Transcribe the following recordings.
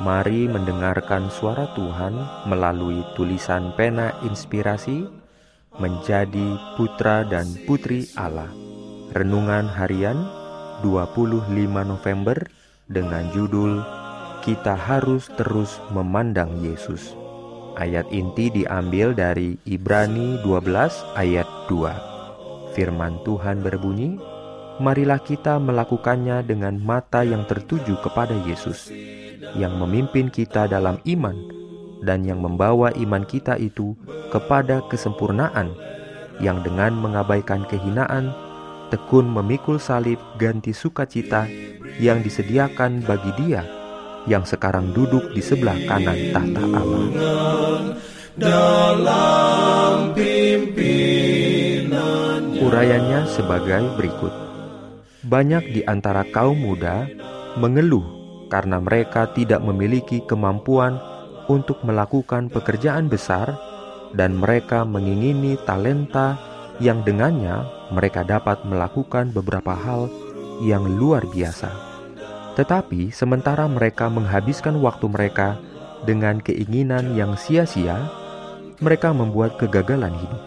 Mari mendengarkan suara Tuhan melalui tulisan pena inspirasi menjadi putra dan putri Allah. Renungan harian 25 November dengan judul Kita harus terus memandang Yesus. Ayat inti diambil dari Ibrani 12 ayat 2. Firman Tuhan berbunyi, Marilah kita melakukannya dengan mata yang tertuju kepada Yesus yang memimpin kita dalam iman dan yang membawa iman kita itu kepada kesempurnaan yang dengan mengabaikan kehinaan tekun memikul salib ganti sukacita yang disediakan bagi dia yang sekarang duduk di sebelah kanan tahta Allah. Dalam Urayanya sebagai berikut. Banyak di antara kaum muda mengeluh karena mereka tidak memiliki kemampuan untuk melakukan pekerjaan besar, dan mereka mengingini talenta yang dengannya mereka dapat melakukan beberapa hal yang luar biasa. Tetapi sementara mereka menghabiskan waktu mereka dengan keinginan yang sia-sia, mereka membuat kegagalan hidup.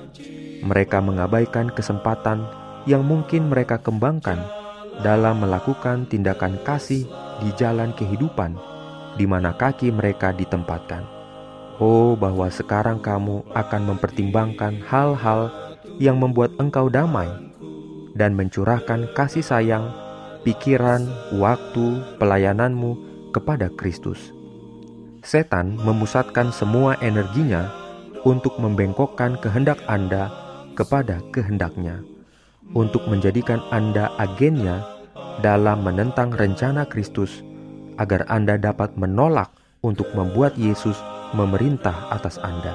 Mereka mengabaikan kesempatan yang mungkin mereka kembangkan dalam melakukan tindakan kasih di jalan kehidupan di mana kaki mereka ditempatkan. Oh, bahwa sekarang kamu akan mempertimbangkan hal-hal yang membuat engkau damai dan mencurahkan kasih sayang, pikiran, waktu, pelayananmu kepada Kristus. Setan memusatkan semua energinya untuk membengkokkan kehendak Anda kepada kehendaknya untuk menjadikan Anda agennya dalam menentang rencana Kristus, agar Anda dapat menolak untuk membuat Yesus memerintah atas Anda.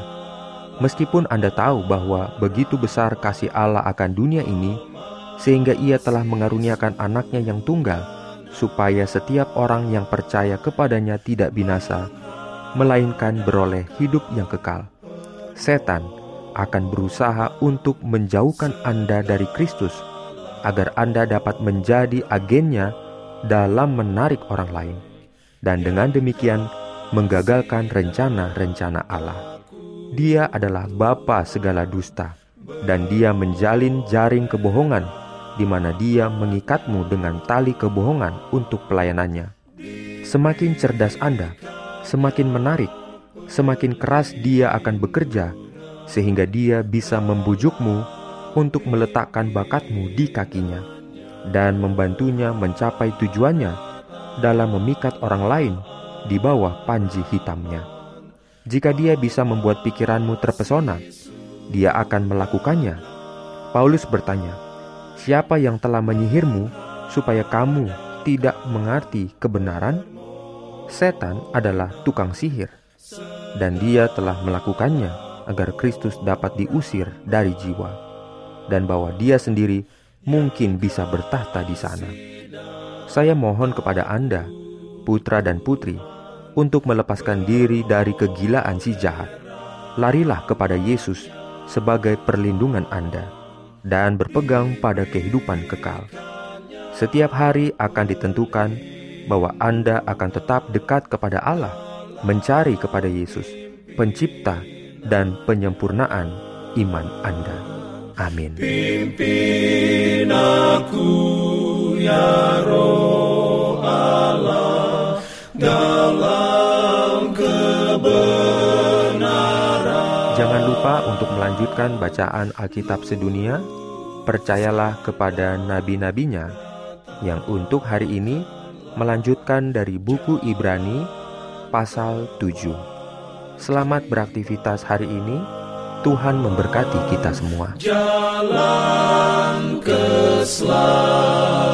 Meskipun Anda tahu bahwa begitu besar kasih Allah akan dunia ini, sehingga Ia telah mengaruniakan anaknya yang tunggal, supaya setiap orang yang percaya kepadanya tidak binasa, melainkan beroleh hidup yang kekal. Setan akan berusaha untuk menjauhkan Anda dari Kristus, agar Anda dapat menjadi agennya dalam menarik orang lain, dan dengan demikian menggagalkan rencana-rencana Allah. Dia adalah bapa segala dusta, dan dia menjalin jaring kebohongan, di mana dia mengikatmu dengan tali kebohongan untuk pelayanannya. Semakin cerdas Anda, semakin menarik, semakin keras dia akan bekerja sehingga dia bisa membujukmu untuk meletakkan bakatmu di kakinya dan membantunya mencapai tujuannya dalam memikat orang lain di bawah panji hitamnya. Jika dia bisa membuat pikiranmu terpesona, dia akan melakukannya. Paulus bertanya, "Siapa yang telah menyihirmu supaya kamu tidak mengerti kebenaran?" Setan adalah tukang sihir, dan dia telah melakukannya agar Kristus dapat diusir dari jiwa, dan bahwa Dia sendiri mungkin bisa bertahta di sana. Saya mohon kepada Anda, putra dan putri, untuk melepaskan diri dari kegilaan si jahat. Larilah kepada Yesus sebagai perlindungan Anda, dan berpegang pada kehidupan kekal. Setiap hari akan ditentukan bahwa Anda akan tetap dekat kepada Allah, mencari kepada Yesus, Pencipta dan penyempurnaan iman Anda. Amin. Pimpin aku ya roh Allah dalam kebenaran. Jangan lupa untuk melanjutkan bacaan Alkitab sedunia. Percayalah kepada nabi-nabinya yang untuk hari ini melanjutkan dari buku Ibrani pasal 7. Selamat beraktivitas hari ini. Tuhan memberkati kita semua. Jalan keselamatan.